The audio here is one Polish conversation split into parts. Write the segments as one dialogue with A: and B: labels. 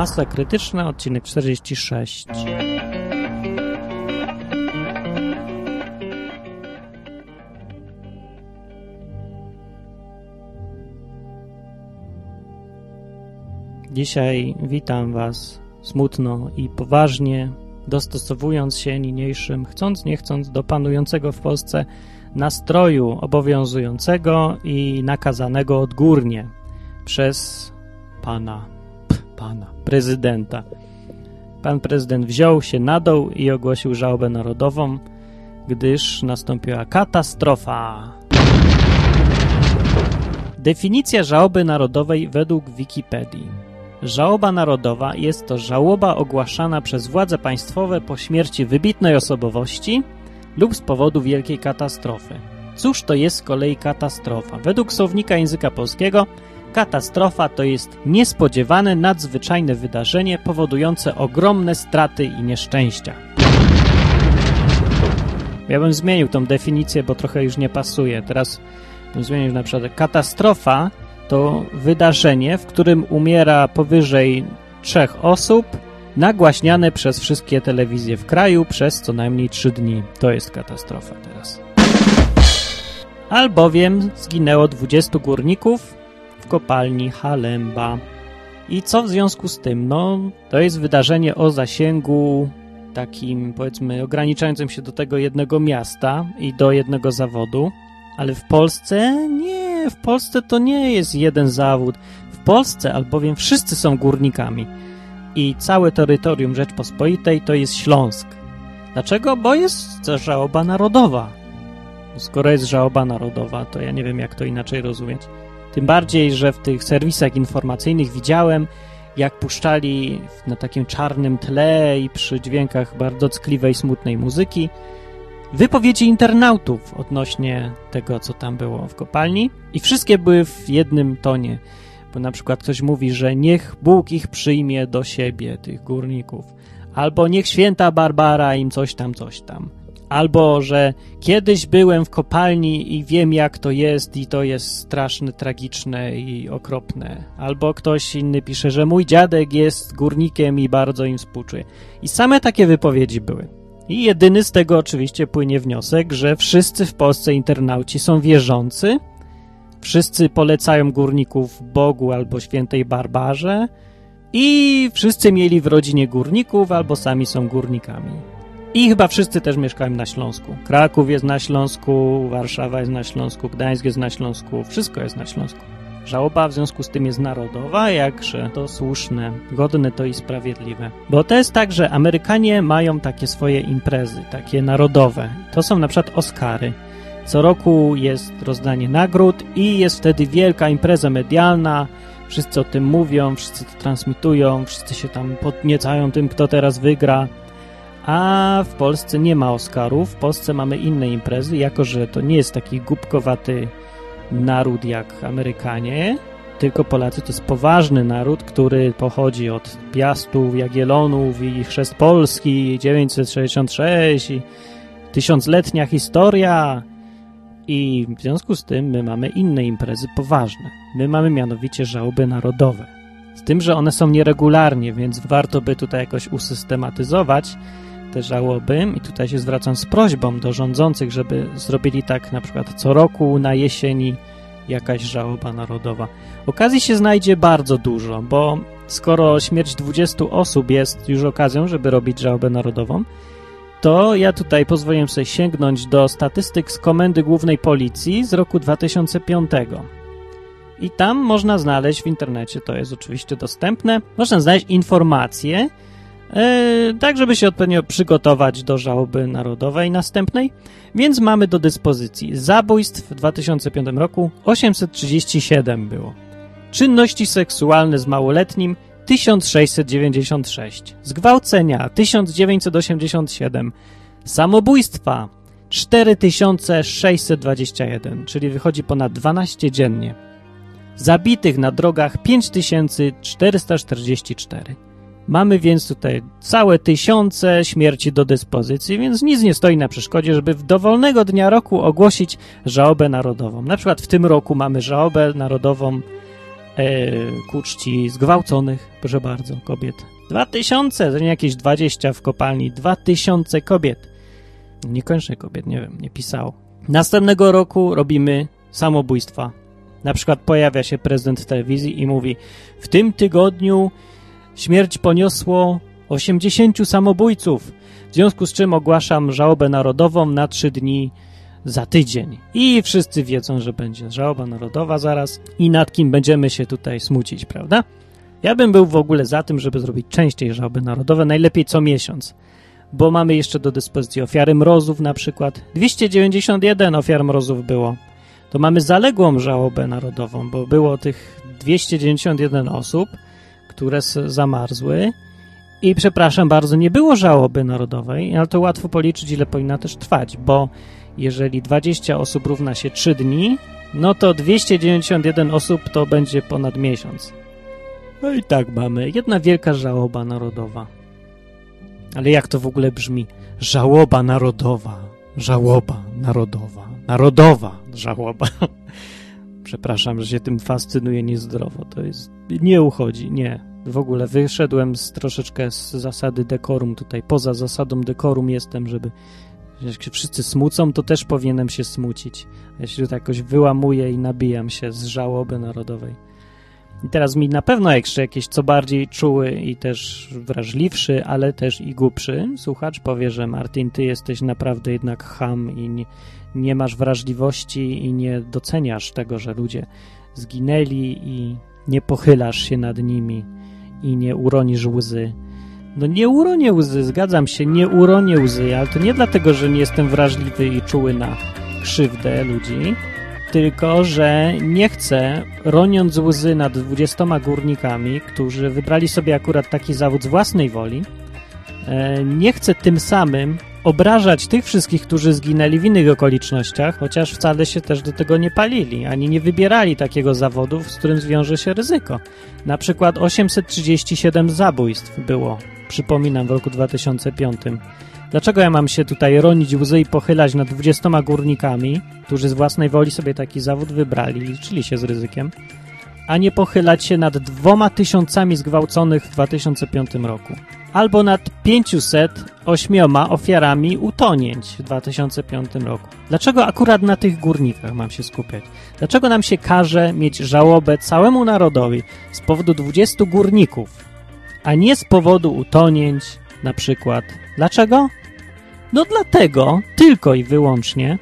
A: Masa krytyczna, odcinek 46. Dzisiaj witam Was smutno i poważnie, dostosowując się niniejszym, chcąc nie chcąc, do panującego w Polsce nastroju obowiązującego i nakazanego odgórnie przez pana, pana prezydenta. Pan prezydent wziął się na dół i ogłosił żałobę narodową, gdyż nastąpiła katastrofa. Definicja żałoby narodowej według Wikipedii. Żałoba narodowa jest to żałoba ogłaszana przez władze państwowe po śmierci wybitnej osobowości lub z powodu wielkiej katastrofy. Cóż to jest z kolei katastrofa? Według słownika języka polskiego katastrofa to jest niespodziewane, nadzwyczajne wydarzenie powodujące ogromne straty i nieszczęścia. Ja bym zmienił tą definicję, bo trochę już nie pasuje. Teraz bym zmienił na przykład katastrofa to wydarzenie, w którym umiera powyżej trzech osób, nagłaśniane przez wszystkie telewizje w kraju przez co najmniej trzy dni. To jest katastrofa teraz. Albowiem zginęło 20 górników kopalni Halemba. I co w związku z tym? No, to jest wydarzenie o zasięgu takim, powiedzmy, ograniczającym się do tego jednego miasta i do jednego zawodu, ale w Polsce nie, w Polsce to nie jest jeden zawód. W Polsce albowiem wszyscy są górnikami i całe terytorium Rzeczpospolitej to jest Śląsk. Dlaczego? Bo jest żałoba narodowa. Skoro jest żałoba narodowa, to ja nie wiem, jak to inaczej rozumieć. Tym bardziej, że w tych serwisach informacyjnych widziałem, jak puszczali na takim czarnym tle i przy dźwiękach bardzo ckliwej, smutnej muzyki wypowiedzi internautów odnośnie tego, co tam było w kopalni i wszystkie były w jednym tonie. Bo na przykład ktoś mówi, że niech Bóg ich przyjmie do siebie, tych górników. Albo niech święta Barbara im coś tam, coś tam. Albo, że kiedyś byłem w kopalni i wiem, jak to jest, i to jest straszne, tragiczne i okropne. Albo ktoś inny pisze, że mój dziadek jest górnikiem i bardzo im współczuje. I same takie wypowiedzi były. I jedyny z tego oczywiście płynie wniosek, że wszyscy w Polsce internauci są wierzący, wszyscy polecają górników Bogu albo świętej Barbarze i wszyscy mieli w rodzinie górników albo sami są górnikami. I chyba wszyscy też mieszkają na Śląsku. Kraków jest na Śląsku, Warszawa jest na Śląsku, Gdańsk jest na Śląsku, wszystko jest na Śląsku. Żałoba w związku z tym jest narodowa, jakże to słuszne, godne to i sprawiedliwe. Bo to jest tak, że Amerykanie mają takie swoje imprezy, takie narodowe. To są na przykład Oscary. Co roku jest rozdanie nagród i jest wtedy wielka impreza medialna, wszyscy o tym mówią, wszyscy to transmitują, wszyscy się tam podniecają tym, kto teraz wygra. A w Polsce nie ma Oscarów, w Polsce mamy inne imprezy, jako że to nie jest taki głupkowaty naród jak Amerykanie, tylko Polacy to jest poważny naród, który pochodzi od Piastów, Jagiellonów i Chrzest Polski, 966 i tysiącletnia historia i w związku z tym my mamy inne imprezy poważne. My mamy mianowicie żałoby narodowe. Z tym, że one są nieregularnie, więc warto by tutaj jakoś usystematyzować te żałoby i tutaj się zwracam z prośbą do rządzących, żeby zrobili tak na przykład co roku na jesieni jakaś żałoba narodowa. Okazji się znajdzie bardzo dużo, bo skoro śmierć 20 osób jest już okazją, żeby robić żałobę narodową, to ja tutaj pozwoliłem sobie sięgnąć do statystyk z Komendy Głównej Policji z roku 2005. I tam można znaleźć w internecie, to jest oczywiście dostępne, można znaleźć informacje, tak żeby się odpowiednio przygotować do żałoby narodowej następnej. Więc mamy do dyspozycji zabójstw w 2005 roku 837 było. Czynności seksualne z małoletnim 1696. Zgwałcenia 1987. Samobójstwa 4621, czyli wychodzi ponad 12 dziennie. Zabitych na drogach 5444. Mamy więc tutaj całe tysiące śmierci do dyspozycji, więc nic nie stoi na przeszkodzie, żeby w dowolnego dnia roku ogłosić żałobę narodową. Na przykład w tym roku mamy żałobę narodową e, ku czci zgwałconych, proszę bardzo, kobiet. Dwa tysiące, to nie jakieś dwadzieścia w kopalni, dwa tysiące kobiet. Niekoniecznie kobiet, nie wiem, nie pisało. Następnego roku robimy samobójstwa. Na przykład pojawia się prezydent w telewizji i mówi w tym tygodniu śmierć poniosło 80 samobójców, w związku z czym ogłaszam żałobę narodową na trzy dni za tydzień. I wszyscy wiedzą, że będzie żałoba narodowa zaraz i nad kim będziemy się tutaj smucić, prawda? Ja bym był w ogóle za tym, żeby zrobić częściej żałoby narodowe, najlepiej co miesiąc, bo mamy jeszcze do dyspozycji ofiary mrozów na przykład. 291 ofiar mrozów było. To mamy zaległą żałobę narodową, bo było tych 291 osób, które zamarzły i przepraszam bardzo, nie było żałoby narodowej, ale to łatwo policzyć, ile powinna też trwać, bo jeżeli 20 osób równa się 3 dni, no to 291 osób to będzie ponad miesiąc. No i tak mamy. Jedna wielka żałoba narodowa. Ale jak to w ogóle brzmi? Żałoba narodowa. Żałoba narodowa. Narodowa żałoba. Przepraszam, że się tym fascynuję niezdrowo. To jest... Nie uchodzi, nie. W ogóle wyszedłem z troszeczkę z zasady dekorum tutaj. Poza zasadą dekorum jestem, żeby jak się wszyscy smucą, to też powinienem się smucić. Się tutaj jakoś wyłamuję i nabijam się z żałoby narodowej. I teraz mi na pewno jeszcze jakieś co bardziej czuły i też wrażliwszy, ale też i głupszy słuchacz powie, że Martin, ty jesteś naprawdę jednak ham i nie, nie masz wrażliwości i nie doceniasz tego, że ludzie zginęli i nie pochylasz się nad nimi i nie uronisz łzy. No nie uronię łzy, zgadzam się, nie uronię łzy, ale to nie dlatego, że nie jestem wrażliwy i czuły na krzywdę ludzi, tylko że nie chcę, roniąc łzy nad dwudziestoma górnikami, którzy wybrali sobie akurat taki zawód z własnej woli, e, nie chcę tym samym obrażać tych wszystkich, którzy zginęli w innych okolicznościach, chociaż wcale się też do tego nie palili, ani nie wybierali takiego zawodu, z którym zwiąże się ryzyko. Na przykład 837 zabójstw było, przypominam, w roku 2005. Dlaczego ja mam się tutaj ronić łzy i pochylać nad 20 górnikami, którzy z własnej woli sobie taki zawód wybrali, liczyli się z ryzykiem, a nie pochylać się nad dwoma tysiącami zgwałconych w 2005 roku? Albo nad 508 ofiarami utonięć w 2005 roku. Dlaczego akurat na tych górnikach mam się skupiać? Dlaczego nam się każe mieć żałobę całemu narodowi z powodu 20 górników, a nie z powodu utonięć na przykład? Dlaczego? No dlatego, tylko i wyłącznie,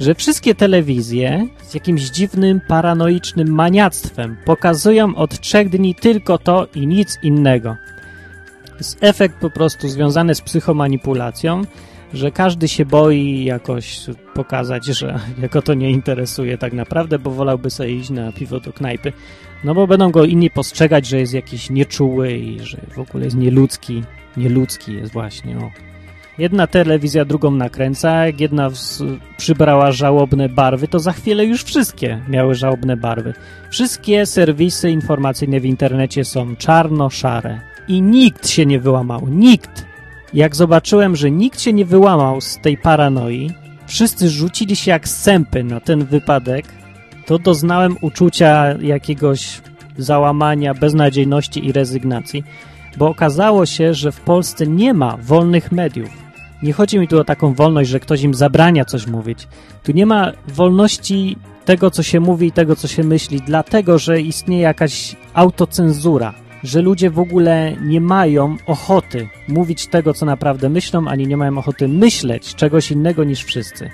A: że wszystkie telewizje z jakimś dziwnym, paranoicznym maniactwem pokazują od trzech dni tylko to i nic innego. Jest efekt po prostu związany z psychomanipulacją, że każdy się boi jakoś pokazać, że jako to nie interesuje tak naprawdę, bo wolałby sobie iść na piwo do knajpy. No bo będą go inni postrzegać, że jest jakiś nieczuły i że w ogóle jest nieludzki. Nieludzki jest właśnie, o. Jedna telewizja drugą nakręca, jak jedna przybrała żałobne barwy, to za chwilę już wszystkie miały żałobne barwy. Wszystkie serwisy informacyjne w internecie są czarno-szare. I nikt się nie wyłamał. Nikt. Jak zobaczyłem, że nikt się nie wyłamał z tej paranoi, wszyscy rzucili się jak sępy na ten wypadek, to doznałem uczucia jakiegoś załamania, beznadziejności i rezygnacji, bo okazało się, że w Polsce nie ma wolnych mediów. Nie chodzi mi tu o taką wolność, że ktoś im zabrania coś mówić. Tu nie ma wolności tego, co się mówi i tego, co się myśli, dlatego, że istnieje jakaś autocenzura, że ludzie w ogóle nie mają ochoty mówić tego, co naprawdę myślą, ani nie mają ochoty myśleć czegoś innego niż wszyscy.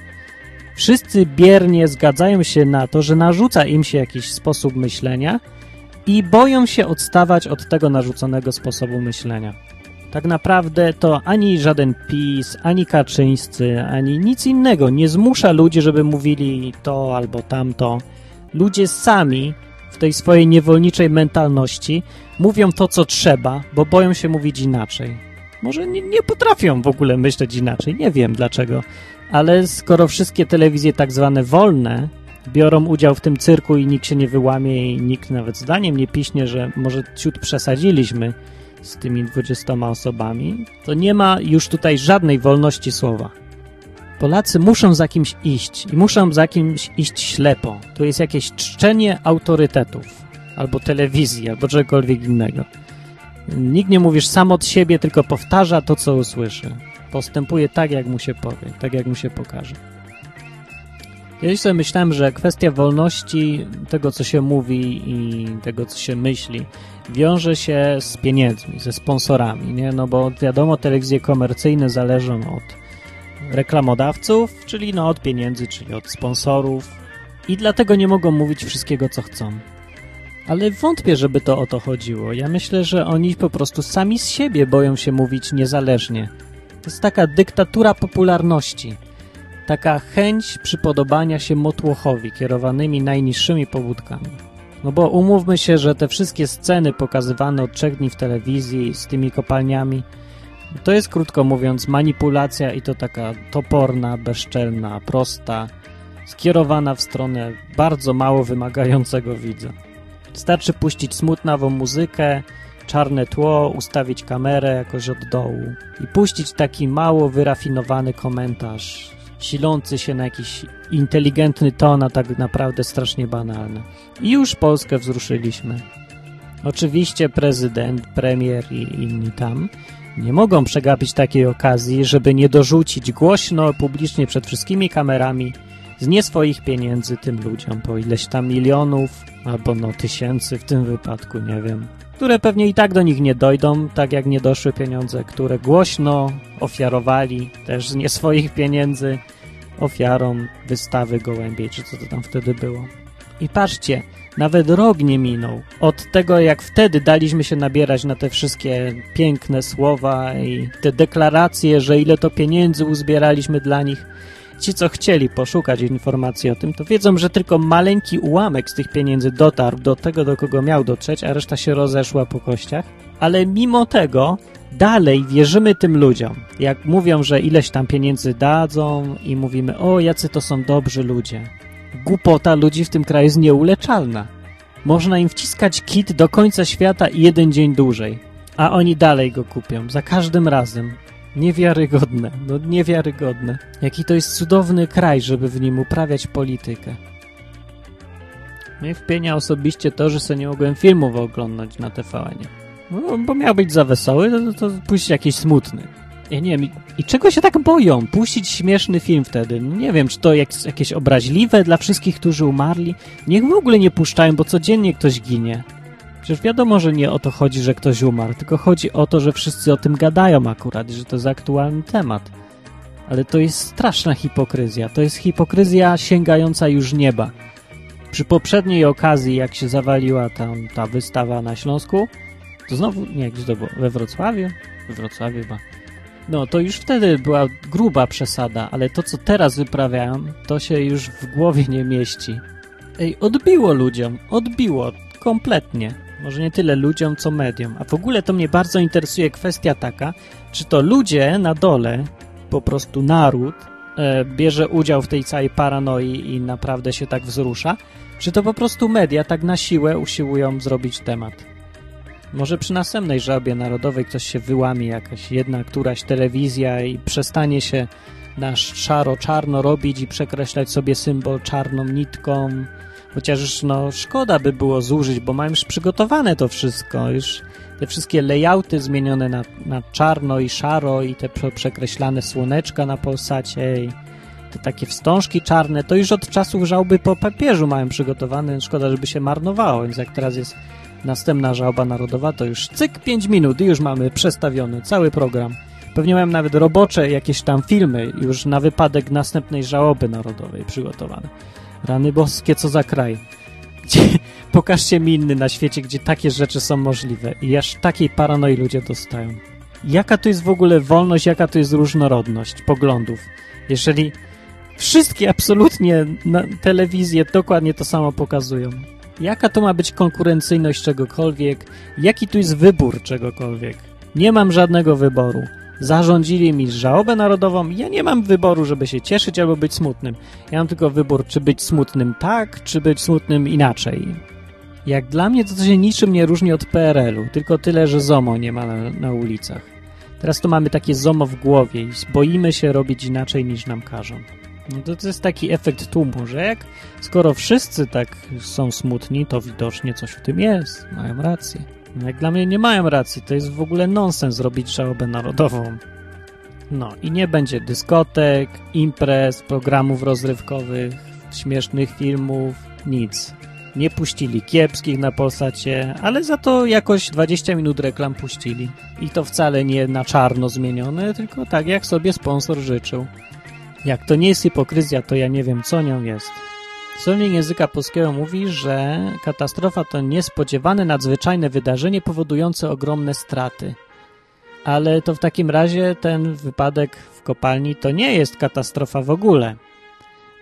A: Wszyscy biernie zgadzają się na to, że narzuca im się jakiś sposób myślenia i boją się odstawać od tego narzuconego sposobu myślenia. Tak naprawdę to ani żaden PiS, ani Kaczyńscy, ani nic innego nie zmusza ludzi, żeby mówili to albo tamto. Ludzie sami w tej swojej niewolniczej mentalności mówią to, co trzeba, bo boją się mówić inaczej. Może nie, nie potrafią w ogóle myśleć inaczej, nie wiem dlaczego, ale skoro wszystkie telewizje tak zwane wolne biorą udział w tym cyrku i nikt się nie wyłamie i nikt nawet zdaniem nie piśnie, że może ciut przesadziliśmy, z tymi 20 osobami, to nie ma już tutaj żadnej wolności słowa. Polacy muszą za kimś iść i muszą za kimś iść ślepo. To jest jakieś czczenie autorytetów. albo telewizji, albo czegokolwiek innego. Nikt nie mówisz sam od siebie, tylko powtarza to, co usłyszy. Postępuje tak, jak mu się powie, tak, jak mu się pokaże. Kiedyś sobie myślałem, że kwestia wolności, tego co się mówi i tego co się myśli, wiąże się z pieniędzmi, ze sponsorami, nie? No bo wiadomo, telewizje komercyjne zależą od reklamodawców, czyli no od pieniędzy, czyli od sponsorów i dlatego nie mogą mówić wszystkiego co chcą. Ale wątpię, żeby to o to chodziło. Ja myślę, że oni po prostu sami z siebie boją się mówić niezależnie. To jest taka dyktatura popularności taka chęć przypodobania się motłochowi kierowanymi najniższymi pobudkami. No bo umówmy się, że te wszystkie sceny pokazywane od trzech dni w telewizji z tymi kopalniami, to jest krótko mówiąc manipulacja i to taka toporna, bezczelna, prosta, skierowana w stronę bardzo mało wymagającego widza. Wystarczy puścić smutnawą muzykę, czarne tło, ustawić kamerę jakoś od dołu i puścić taki mało wyrafinowany komentarz silący się na jakiś inteligentny ton, a tak naprawdę strasznie banalny. I już Polskę wzruszyliśmy. Oczywiście prezydent, premier i inni tam nie mogą przegapić takiej okazji, żeby nie dorzucić głośno, publicznie przed wszystkimi kamerami z nie swoich pieniędzy tym ludziom, po ileś tam milionów albo no tysięcy w tym wypadku, nie wiem, które pewnie i tak do nich nie dojdą, tak jak nie doszły pieniądze, które głośno ofiarowali też z nie swoich pieniędzy ofiarom wystawy gołębiej, czy co to tam wtedy było. I patrzcie, nawet rok nie minął od tego, jak wtedy daliśmy się nabierać na te wszystkie piękne słowa i te deklaracje, że ile to pieniędzy uzbieraliśmy dla nich. Ci, co chcieli poszukać informacji o tym, to wiedzą, że tylko maleńki ułamek z tych pieniędzy dotarł do tego, do kogo miał dotrzeć, a reszta się rozeszła po kościach. Ale mimo tego dalej wierzymy tym ludziom. Jak mówią, że ileś tam pieniędzy dadzą i mówimy, o, jacy to są dobrzy ludzie. Głupota ludzi w tym kraju jest nieuleczalna. Można im wciskać kit do końca świata i jeden dzień dłużej. A oni dalej go kupią, za każdym razem. Niewiarygodne, no niewiarygodne. Jaki to jest cudowny kraj, żeby w nim uprawiać politykę. Mnie wpienia osobiście to, że sobie nie mogłem filmów oglądać na TVN. No, bo miał być za wesoły, to, to puścić jakiś smutny. Ja nie wiem, i, czego się tak boją? Puścić śmieszny film wtedy? Nie wiem, czy to jak, jakieś obraźliwe dla wszystkich, którzy umarli? Niech w ogóle nie puszczają, bo codziennie ktoś ginie. Przecież wiadomo, że nie o to chodzi, że ktoś umarł, tylko chodzi o to, że wszyscy o tym gadają akurat, że to jest aktualny temat. Ale to jest straszna hipokryzja. To jest hipokryzja sięgająca już nieba. Przy poprzedniej okazji, jak się zawaliła tam ta wystawa na Śląsku, to znowu, nie, gdzie to było? We Wrocławiu? We Wrocławiu chyba. No, to już wtedy była gruba przesada, ale to, co teraz wyprawiają, to się już w głowie nie mieści. Ej, odbiło ludziom, odbiło, kompletnie. Może nie tyle ludziom, co mediom. A w ogóle to mnie bardzo interesuje kwestia taka, czy to ludzie na dole, po prostu naród, e, bierze udział w tej całej paranoi i naprawdę się tak wzrusza, czy to po prostu media tak na siłę usiłują zrobić temat. Może przy następnej żabie narodowej ktoś się wyłamie, jakaś jedna, któraś telewizja i przestanie się na szaro-czarno robić i przekreślać sobie symbol czarną nitką. Chociaż no, szkoda by było zużyć, bo mam już przygotowane to wszystko. Już te wszystkie layouty zmienione na, na czarno i szaro i te przekreślane słoneczka na Polsacie i te takie wstążki czarne, to już od czasów żałby po papieżu mają przygotowane. Szkoda, żeby się marnowało, więc jak teraz jest następna żałba narodowa, to już cyk 5 minut i już mamy przestawiony cały program. Pewnie miałem nawet robocze jakieś tam filmy już na wypadek następnej żałoby narodowej przygotowane. Rany boskie, co za kraj. Gdzie, pokażcie mi inny na świecie, gdzie takie rzeczy są możliwe i aż takiej paranoi ludzie dostają. Jaka to jest w ogóle wolność, jaka to jest różnorodność poglądów, jeżeli wszystkie absolutnie telewizje dokładnie to samo pokazują. Jaka to ma być konkurencyjność czegokolwiek? Jaki tu jest wybór czegokolwiek? Nie mam żadnego wyboru. Zarządzili mi żałobę narodową ja nie mam wyboru, żeby się cieszyć albo być smutnym. Ja mam tylko wybór, czy być smutnym tak, czy być smutnym inaczej. Jak dla mnie to, to się niczym nie różni od PRL-u, tylko tyle, że ZOMO nie ma na, na ulicach. Teraz to mamy takie ZOMO w głowie i boimy się robić inaczej niż nam każą. No to, to jest taki efekt tłumu, że jak skoro wszyscy tak są smutni, to widocznie coś w tym jest. Mają rację. No jak dla mnie nie mają racji, to jest w ogóle nonsens zrobić żałobę narodową. No i nie będzie dyskotek, imprez, programów rozrywkowych, śmiesznych filmów, nic. Nie puścili kiepskich na Polsacie, ale za to jakoś 20 minut reklam puścili. I to wcale nie na czarno zmienione, tylko tak jak sobie sponsor życzył. Jak to nie jest hipokryzja, to ja nie wiem, co nią jest. Słownik języka polskiego mówi, że katastrofa to niespodziewane, nadzwyczajne wydarzenie powodujące ogromne straty. Ale to w takim razie ten wypadek w kopalni to nie jest katastrofa w ogóle,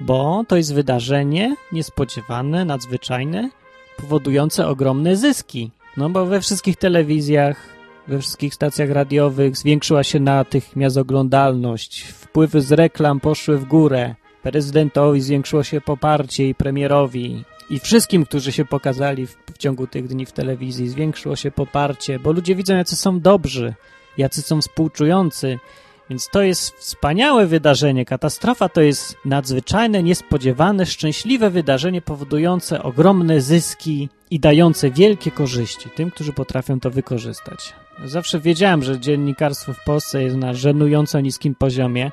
A: bo to jest wydarzenie niespodziewane, nadzwyczajne, powodujące ogromne zyski. No bo we wszystkich telewizjach, we wszystkich stacjach radiowych zwiększyła się natychmiast oglądalność, wpływy z reklam poszły w górę, prezydentowi zwiększyło się poparcie i premierowi i wszystkim, którzy się pokazali w, w ciągu tych dni w telewizji, zwiększyło się poparcie, bo ludzie widzą, jacy są dobrzy, jacy są współczujący, więc to jest wspaniałe wydarzenie. Katastrofa to jest nadzwyczajne, niespodziewane, szczęśliwe wydarzenie powodujące ogromne zyski i dające wielkie korzyści tym, którzy potrafią to wykorzystać. Zawsze wiedziałem, że dziennikarstwo w Polsce jest na żenująco niskim poziomie,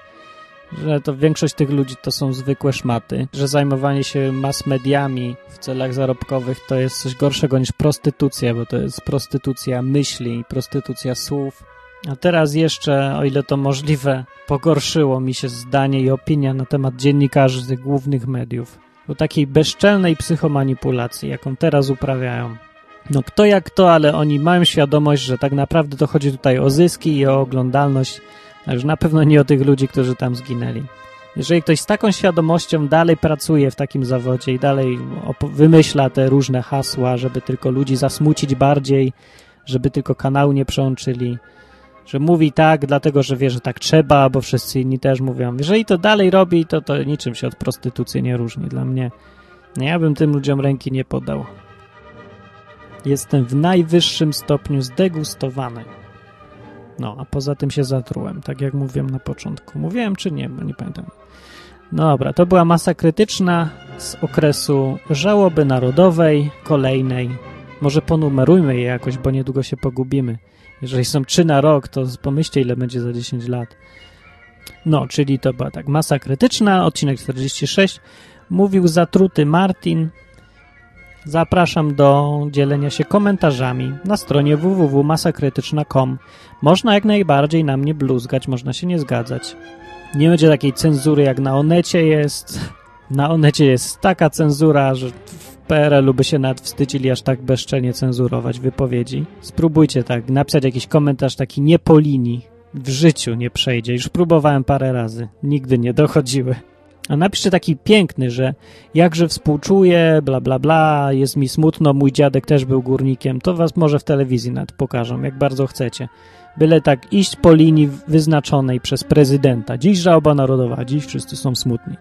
A: że to większość tych ludzi to są zwykłe szmaty, że zajmowanie się mass mediami w celach zarobkowych to jest coś gorszego niż prostytucja, bo to jest prostytucja myśli, prostytucja słów. A teraz jeszcze, o ile to możliwe, pogorszyło mi się zdanie i opinia na temat dziennikarzy z tych głównych mediów. Do takiej bezczelnej psychomanipulacji, jaką teraz uprawiają. No kto jak to, ale oni mają świadomość, że tak naprawdę to chodzi tutaj o zyski i o oglądalność, już na pewno nie o tych ludzi, którzy tam zginęli. Jeżeli ktoś z taką świadomością dalej pracuje w takim zawodzie i dalej wymyśla te różne hasła, żeby tylko ludzi zasmucić bardziej, żeby tylko kanału nie przełączyli, że mówi tak, dlatego że wie, że tak trzeba, bo wszyscy inni też mówią. Jeżeli to dalej robi, to to niczym się od prostytucji nie różni dla mnie. Ja bym tym ludziom ręki nie podał. Jestem w najwyższym stopniu zdegustowany. No, a poza tym się zatrułem, tak jak mówiłem na początku. Mówiłem czy nie, bo nie pamiętam. No dobra, to była masa krytyczna z okresu żałoby narodowej, kolejnej. Może ponumerujmy je jakoś, bo niedługo się pogubimy. Jeżeli są trzy na rok, to pomyślcie, ile będzie za 10 lat. No, czyli to była tak, masa krytyczna, odcinek 46. Mówił zatruty Martin, Zapraszam do dzielenia się komentarzami na stronie www.masakrytyczna.com. Można jak najbardziej na mnie bluzgać, można się nie zgadzać. Nie będzie takiej cenzury jak na Onecie jest. Na Onecie jest taka cenzura, że w PRL-u by się nawet wstydzili aż tak bezczelnie cenzurować wypowiedzi. Spróbujcie tak, napisać jakiś komentarz taki nie po linii. W życiu nie przejdzie. Już próbowałem parę razy. Nigdy nie dochodziły. A napiszcie taki piękny, że jakże współczuję, bla bla bla, jest mi smutno, mój dziadek też był górnikiem, to was może w telewizji nawet pokażą, jak bardzo chcecie. Byle tak iść po linii wyznaczonej przez prezydenta. Dziś żałoba narodowa, dziś wszyscy są smutni.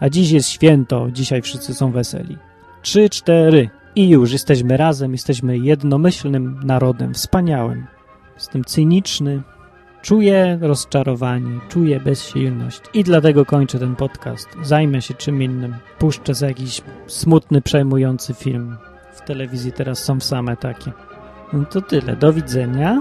A: A dziś jest święto, dzisiaj wszyscy są weseli. Trzy, cztery i już jesteśmy razem, jesteśmy jednomyślnym narodem, wspaniałym. Jestem cyniczny, Czuję rozczarowanie, czuję bezsilność i dlatego kończę ten podcast. Zajmę się czym innym. Puszczę za jakiś smutny, przejmujący film. W telewizji teraz są same takie. No to tyle. Do widzenia.